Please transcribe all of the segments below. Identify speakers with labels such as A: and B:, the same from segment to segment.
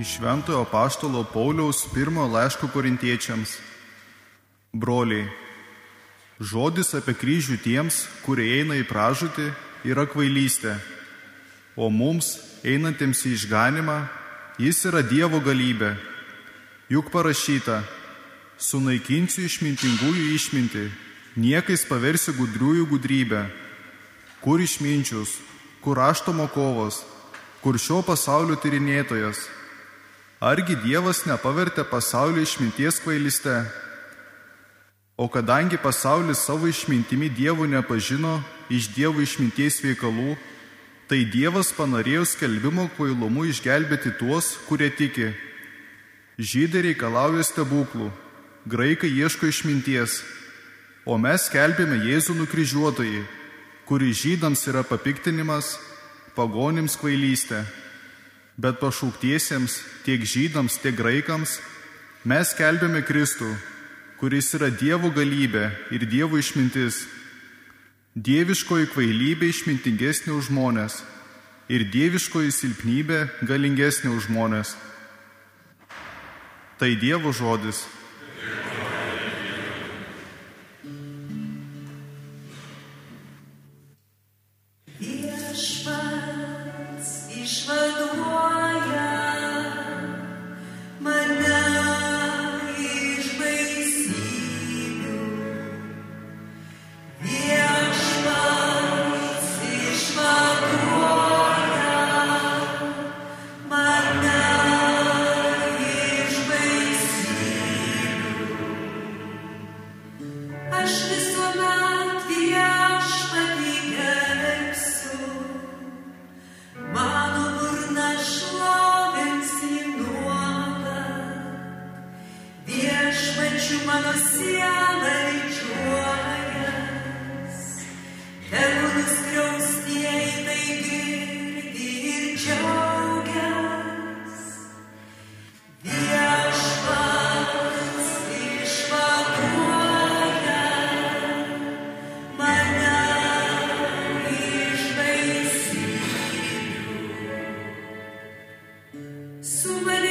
A: Iš Šventojo Paštalo Pauliaus pirmojo laiško korintiečiams. Broliai, žodis apie kryžių tiems, kurie eina į pražūtį, yra kvailystė, o mums, einantiems į išganimą, jis yra Dievo galybė. Juk parašyta, sunaikinsiu išmintingųjų išminti, niekais paversiu gudriųjų gudrybę. Kur išminčius, kur aštomo kovos, kur šio pasaulio tyrinėtojas Argi Dievas nepavertė pasaulio išminties kvailiste? O kadangi pasaulis savo išmintimi Dievų nepažino iš Dievo išminties veikalų, tai Dievas panorėjo skelbimo kvailumu išgelbėti tuos, kurie tiki. Žydai reikalauja stebuklų, graikai ieško išminties, o mes skelbėme Jėzų nukryžiuotojai, kuris žydams yra papiktinimas, pagonims kvailystė bet pašauktiesiems tiek žydams, tiek graikams mes kelbėme Kristų, kuris yra Dievo galybė ir Dievo išmintis. Dieviškoji kvailybė išmintingesnė už žmonės ir dieviškoji silpnybė galingesnė už žmonės. Tai Dievo žodis.
B: Somebody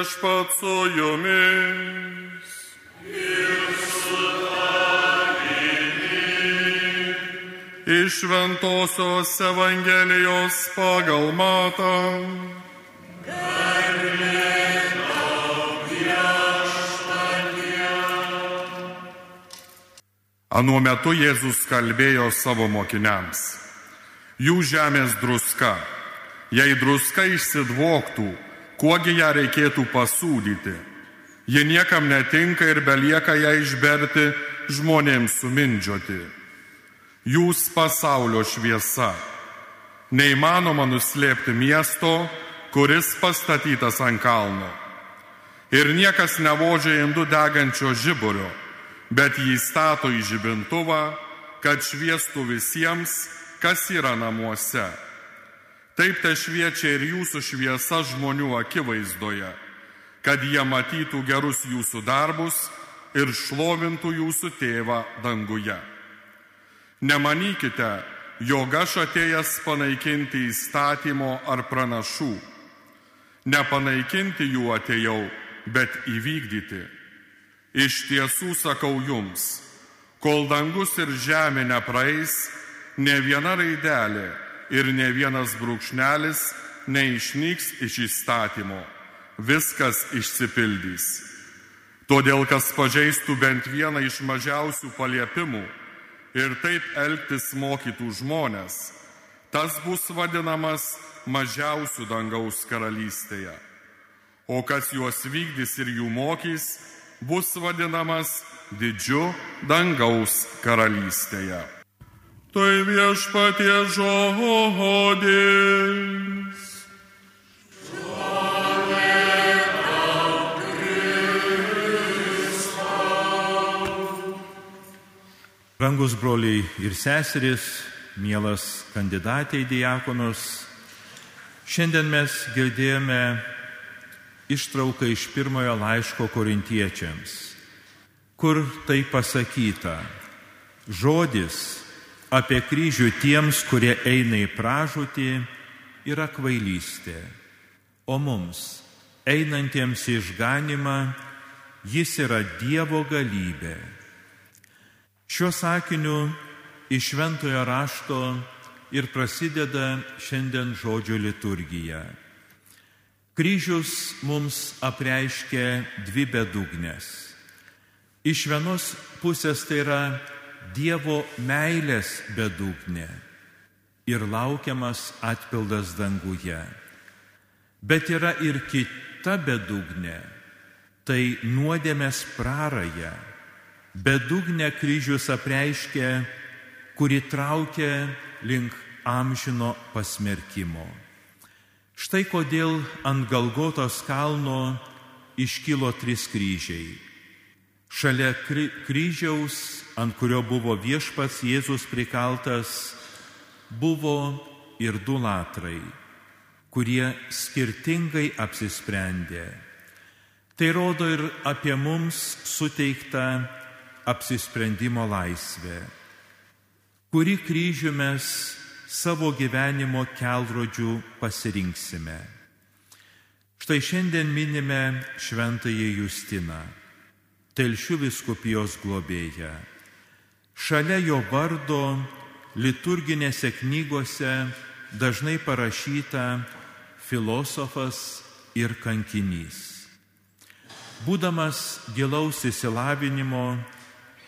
C: Viešpat su jumis. Iš Ventosios Evangelijos pagal matą. Anuo metu Jėzus kalbėjo savo mokiniams. Jų žemės druska. Jei druska išsidvoktų, kuogi ją reikėtų pasūdyti. Ji niekam netinka ir belieka ją išberti žmonėms sumindžioti. Jūs pasaulio šviesa. Neįmanoma nuslėpti miesto, kuris pastatytas ant kalno. Ir niekas nevožia indų degančio žiburio, bet jį stato į žibintuvą, kad šviestų visiems, kas yra namuose. Taip te šviečia ir jūsų šviesa žmonių akivaizdoje, kad jie matytų gerus jūsų darbus ir šlovintų jūsų tėvą danguje. Nemanykite, jog aš atėjęs panaikinti įstatymo ar pranašų. Nepanaikinti jų atėjau, bet įvykdyti. Iš tiesų sakau jums, kol dangus ir žemė nepraeis, ne viena raidelė ir ne vienas brūkšnelis neišnyks iš įstatymo. Viskas išsipildys. Todėl, kas pažeistų bent vieną iš mažiausių paliepimų ir taip elgtis mokytų žmonės, tas bus vadinamas mažiausių dangaus karalystėje. O kas juos vykdys ir jų mokys, bus vadinamas didžiu dangaus karalystėje. Tai viešpatie žodis.
D: Rangus broliai ir seserys, mielas kandidatė į diakonus, šiandien mes girdėjome ištrauką iš pirmojo laiško korintiečiams, kur tai pasakyta. Žodis apie kryžių tiems, kurie eina į pražūtį, yra kvailystė, o mums, einantiems į išganimą, jis yra Dievo galybė. Šiuo sakiniu iš šventojo rašto ir prasideda šiandien žodžio liturgija. Kryžius mums apreiškia dvi bedugnės. Iš vienos pusės tai yra Dievo meilės bedugnė ir laukiamas atpildas danguje. Bet yra ir kita bedugnė - tai nuodėmės praraja Bedugnė kryžius apreiškia, kuri traukia link amžino pasmerkimo. Štai kodėl ant Galgotos kalno iškilo trys kryžiai. Šalia kry kryžiaus, ant kurio buvo viešpats Jėzus prikaltas, buvo ir du latrai, kurie skirtingai apsisprendė. Tai rodo ir apie mums suteiktą apsisprendimo laisvė, kuri kryžių mes savo gyvenimo kelrodžių pasirinksime. Štai šiandien minime šventąjį Justiną, telšių viskupijos globėją. Šalia jo vardo liturginėse knygose dažnai parašyta filosofas ir kankinys. Būdamas gilaus įsilavinimo,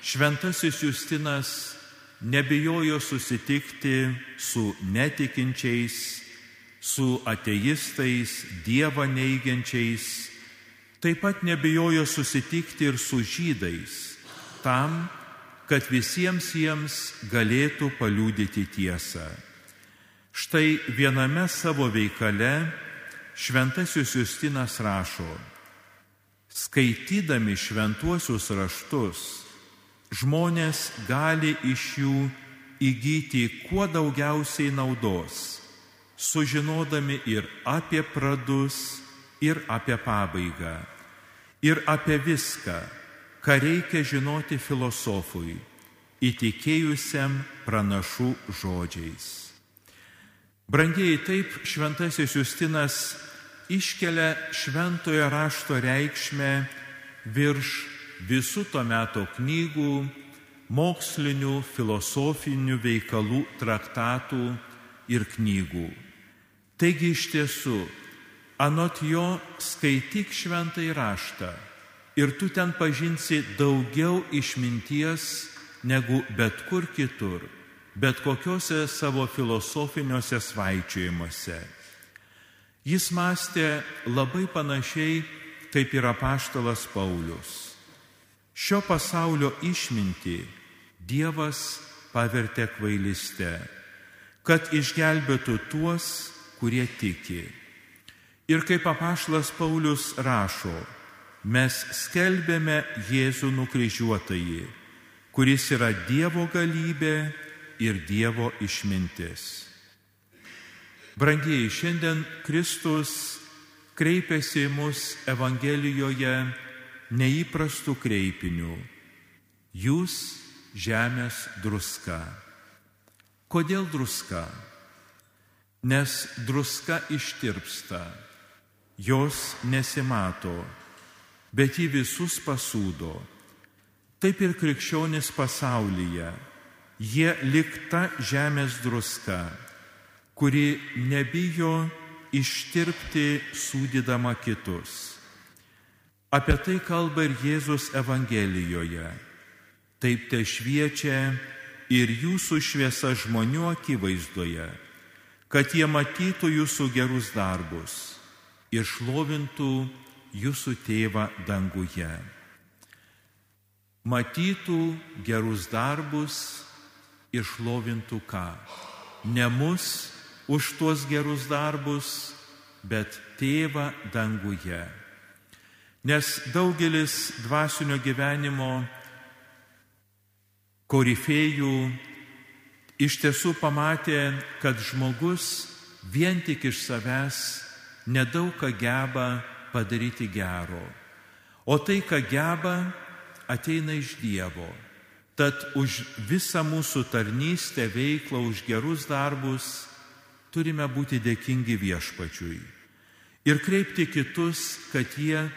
D: Šventasis Justinas nebijojo susitikti su netikinčiais, su ateistais, Dievą neigiančiais, taip pat nebijojo susitikti ir su žydais, tam, kad visiems jiems galėtų paliūdyti tiesą. Štai viename savo veikale šventasis Justinas rašo, skaitydami šventuosius raštus, žmonės gali iš jų įgyti kuo daugiausiai naudos, sužinodami ir apie pradus, ir apie pabaigą, ir apie viską, ką reikia žinoti filosofui, įtikėjusiam pranašų žodžiais. Brangiai taip šventasis Justinas iškelia šventojo rašto reikšmę virš visų to meto knygų, mokslinių, filosofinių veikalų, traktatų ir knygų. Taigi iš tiesų, anot jo skaityk šventai raštą ir tu ten pažinsi daugiau išminties negu bet kur kitur, bet kokiuose savo filosofiniuose svaičiojimuose. Jis mąstė labai panašiai kaip ir apaštalas Paulius. Šio pasaulio išminti Dievas pavertė kvailiste, kad išgelbėtų tuos, kurie tiki. Ir kaip apašlas Paulius rašo, mes skelbėme Jėzų nukryžiuotąjį, kuris yra Dievo galybė ir Dievo išmintis. Brangiai, šiandien Kristus kreipiasi mus Evangelijoje neįprastų kreipinių. Jūs žemės druska. Kodėl druska? Nes druska ištirpsta, jos nesimato, bet jį visus pasūdo. Taip ir krikščionis pasaulyje, jie likta žemės druska, kuri nebijo ištirpti sūdydama kitus. Apie tai kalba ir Jėzus Evangelijoje. Taip te šviečia ir jūsų šviesa žmonių akivaizdoje, kad jie matytų jūsų gerus darbus ir šlovintų jūsų tėvą danguje. Matytų gerus darbus ir šlovintų ką? Ne mus už tuos gerus darbus, bet tėvą danguje. Nes daugelis dvasinio gyvenimo korifėjų iš tiesų pamatė, kad žmogus vien tik iš savęs nedaug ką geba padaryti gero. O tai, ką geba, ateina iš Dievo. Tad už visą mūsų tarnystę, veiklą, už gerus darbus turime būti dėkingi viešpačiui ir kreipti kitus, kad jie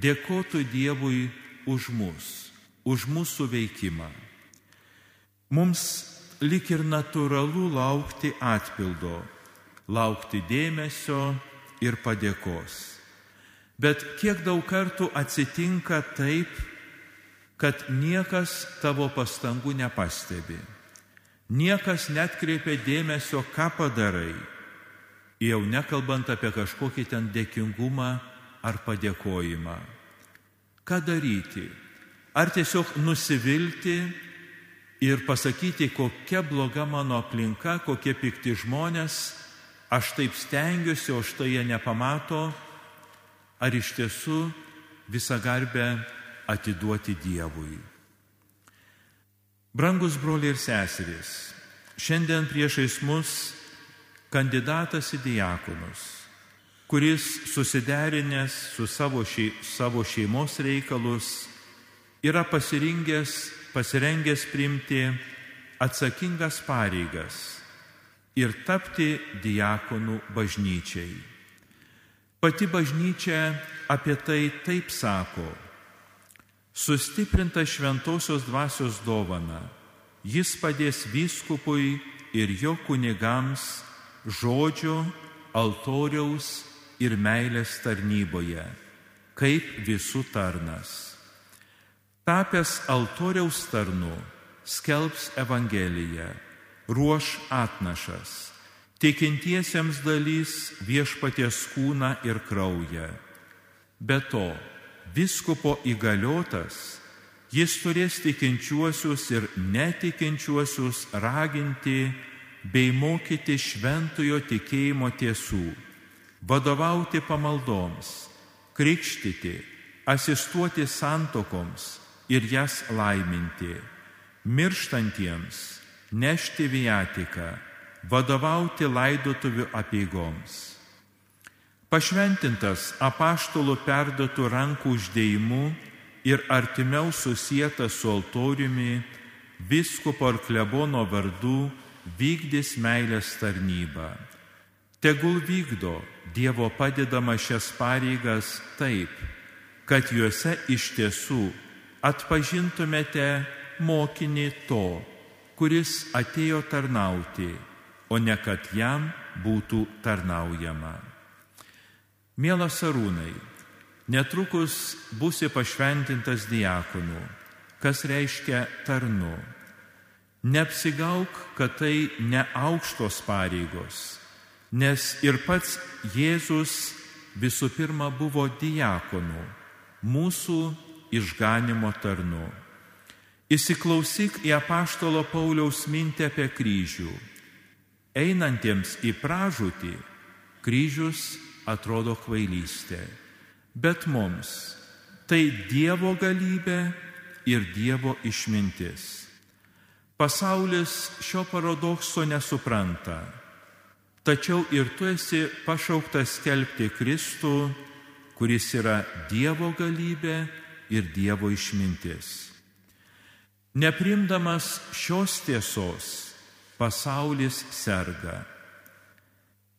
D: dėkotų Dievui už mus, už mūsų veikimą. Mums lik ir natūralu laukti atpildo, laukti dėmesio ir padėkos. Bet kiek daug kartų atsitinka taip, kad niekas tavo pastangų nepastebi. Niekas net kreipia dėmesio, ką padarai, jau nekalbant apie kažkokį ten dėkingumą ar padėkojimą. Ką daryti? Ar tiesiog nusivilti ir pasakyti, kokia bloga mano aplinka, kokie pikti žmonės, aš taip stengiuosi, o štai jie nepamato, ar iš tiesų visą garbę atiduoti Dievui. Brangus broliai ir seserys, šiandien priešais mus kandidatas į diakonus kuris susiderinęs su savo, šei, savo šeimos reikalus yra pasirinkęs, pasirengęs priimti atsakingas pareigas ir tapti diakonų bažnyčiai. Pati bažnyčia apie tai taip sako. Sustiprinta šventosios dvasios dovana, jis padės vyskupui ir jo kunigams žodžio, altoriaus ir meilės tarnyboje, kaip visų tarnas. Tapęs altoriaus tarnu, skelbs Evangeliją, ruoš atnašas, tikintiesiems dalys viešpaties kūną ir kraują. Be to, viskupo įgaliotas, Jis turės tikinčiuosius ir netikinčiuosius raginti bei mokyti šventojo tikėjimo tiesų, vadovauti pamaldoms, krikštyti, asistuoti santokoms ir jas laiminti, mirštantiems nešti viatiką, vadovauti laidotuvių apieigoms. Pašventintas apaštalų perdotų rankų uždėjimu ir artimiau susijęta su altoriumi, viskupo ar klebono vardu vykdys meilės tarnybą. Tegul vykdo Dievo padedama šias pareigas taip, kad juose iš tiesų atpažintumėte mokinį to, kuris atėjo tarnauti, o ne kad jam būtų tarnaujama. Mielas arūnai, netrukus būsi pašventintas diakonu, kas reiškia tarnu. Neapsigauk, kad tai ne aukštos pareigos, nes ir pats Jėzus visų pirma buvo diakonu, mūsų išganimo tarnu. Įsiklausyk į apaštalo Pauliaus mintį apie kryžių. Einantiems į pražūtį kryžius atrodo kvailystė, bet mums tai Dievo galybė ir Dievo išmintis. Pasaulis šio paradokso nesupranta, tačiau ir tu esi pašauktas skelbti Kristų, kuris yra Dievo galybė ir Dievo išmintis. Neprimdamas šios tiesos, pasaulis serga.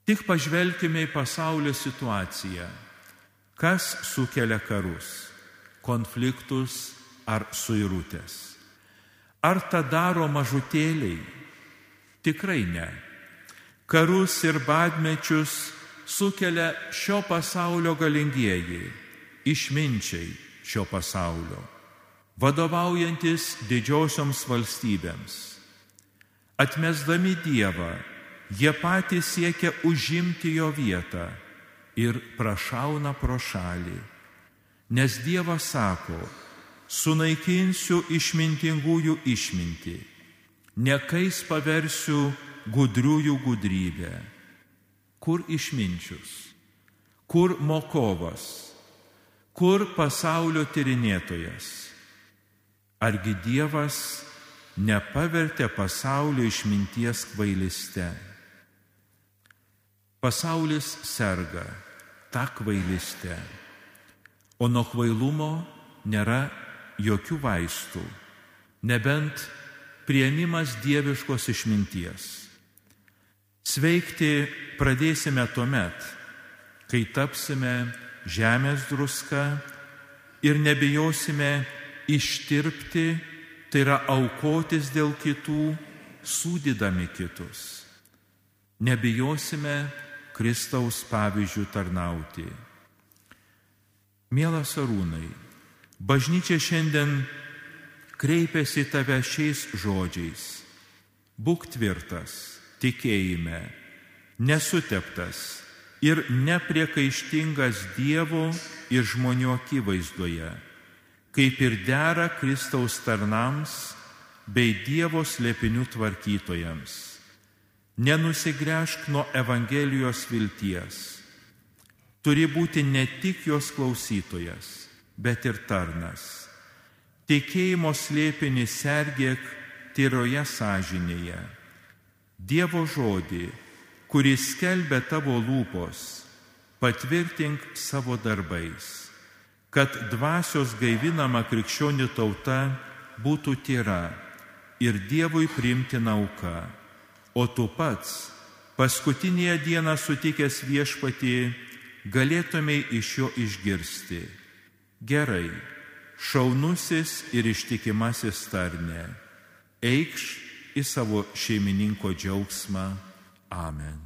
D: Tik pažvelkime į pasaulio situaciją. Kas sukelia karus, konfliktus ar suirutės? Ar tą daro mažutėliai? Tikrai ne. Karus ir badmečius sukelia šio pasaulio galingieji, išminčiai šio pasaulio, vadovaujantis didžiosioms valstybėms. Atmesdami Dievą, jie patys siekia užimti jo vietą ir prašauna pro šalį. Nes Dievas sako, sunaikinsiu išmintingųjų išmintį, nekais paversiu gudriųjų gudrybę. Kur išminčius, kur mokovas, kur pasaulio tyrinėtojas? Argi Dievas nepavertė pasaulio išminties kvailiste? Pasaulis serga tą kvailistę, o nuo kvailumo nėra jokių vaistų, nebent prieimimas dieviškos išminties. Sveikti pradėsime tuomet, kai tapsime žemės druska ir nebijosime ištirpti, tai yra aukotis dėl kitų, sūdydami kitus. Nebijosime Kristaus pavyzdžių tarnauti. Mielas arūnai, Bažnyčia šiandien kreipiasi tave šiais žodžiais. Būk tvirtas, tikėjime, nesuteptas ir nepriekaištingas Dievo ir žmonių akivaizdoje, kaip ir dera Kristaus tarnams bei Dievo slėpinių tvarkytojams. Nenusigręžk nuo Evangelijos vilties. Turi būti ne tik jos klausytojas bet ir tarnas. Tikėjimo slėpinį sergėk tyroje sąžinėje. Dievo žodį, kuris skelbia tavo lūpos, patvirtink savo darbais, kad dvasios gaivinama krikščionių tauta būtų tyra ir Dievui priimti nauka, o tu pats paskutinėje dieną sutikęs viešpatį galėtumai iš jo išgirsti Gerai, šaunusis ir ištikimasis tarne, eikš į savo šeimininko džiaugsmą. Amen.